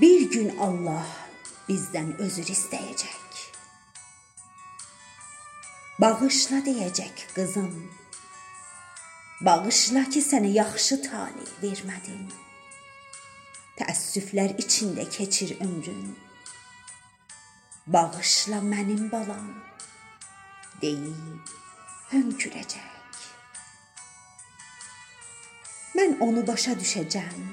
Bir gün Allah bizdən özür istəyəcək. Bağışla deyəcək qızım. Bağışla ki, sənə yaxşı tali vermədim. Təəssüflər içində keçir ömrün. Bağışla mənim balam deyib hönkürəcək. Mən onu başa düşəcəm.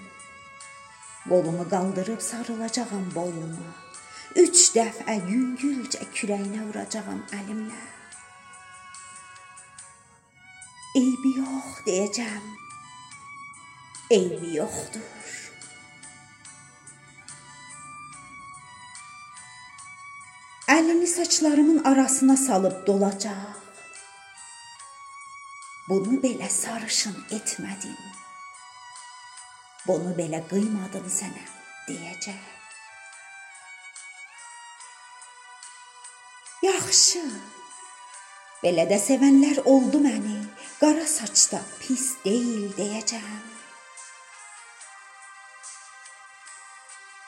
Qolumu qaldırıb sarılacağam boynuna. Üç dəfə yüngülcə kürəyinə vuracağam əlimlə. Eybi yox deyəcəm. Eybi yoxdur. Əlini saçlarımın arasına salıb dolacaq. Bunu belə sarışın etmədim. Bunu belə qıymadım sənə deyəcək. Yaxşı. Belə də sevənlər oldu məni. Qara saçda pis deyil deyəcəm.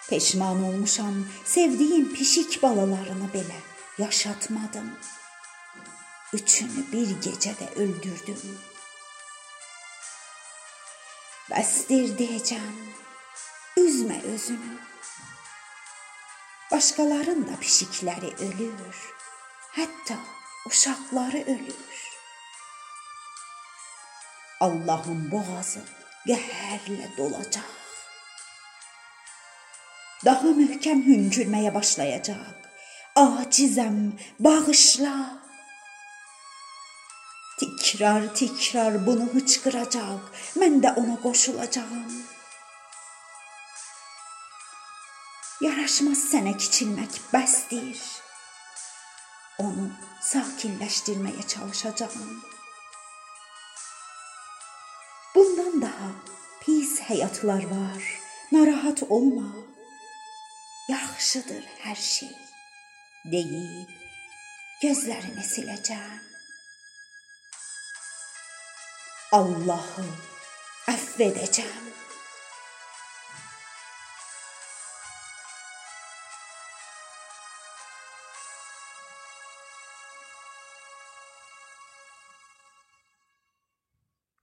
Peşman olmuşam, sevdiyim pişik balalarını belə yaşatmadım. Üçünü bir gecədə öldürdüm. Bəsdir deyəcəm. Üzmə özünü. Başqaların da pişikləri ölür. Hətta uşaqları ölür. Allahın boğazı qəhərlə dolacaq. Daha möhkəm hüngürməyə başlayacaq. Acizəm, bağışla. Tikrar tikrar bunu hıçqıracaq. Mən də ona qoşulacağam. Yaraşmaz sənə kiçilmək bəsdir. Onu sakinləşdirməyə çalışacağam. Bundan daha pis həyatlar var. Narahat olma. Yaxşıdır hər şey deyib gözlərini siləcəm. Allahı əfv edəcəm.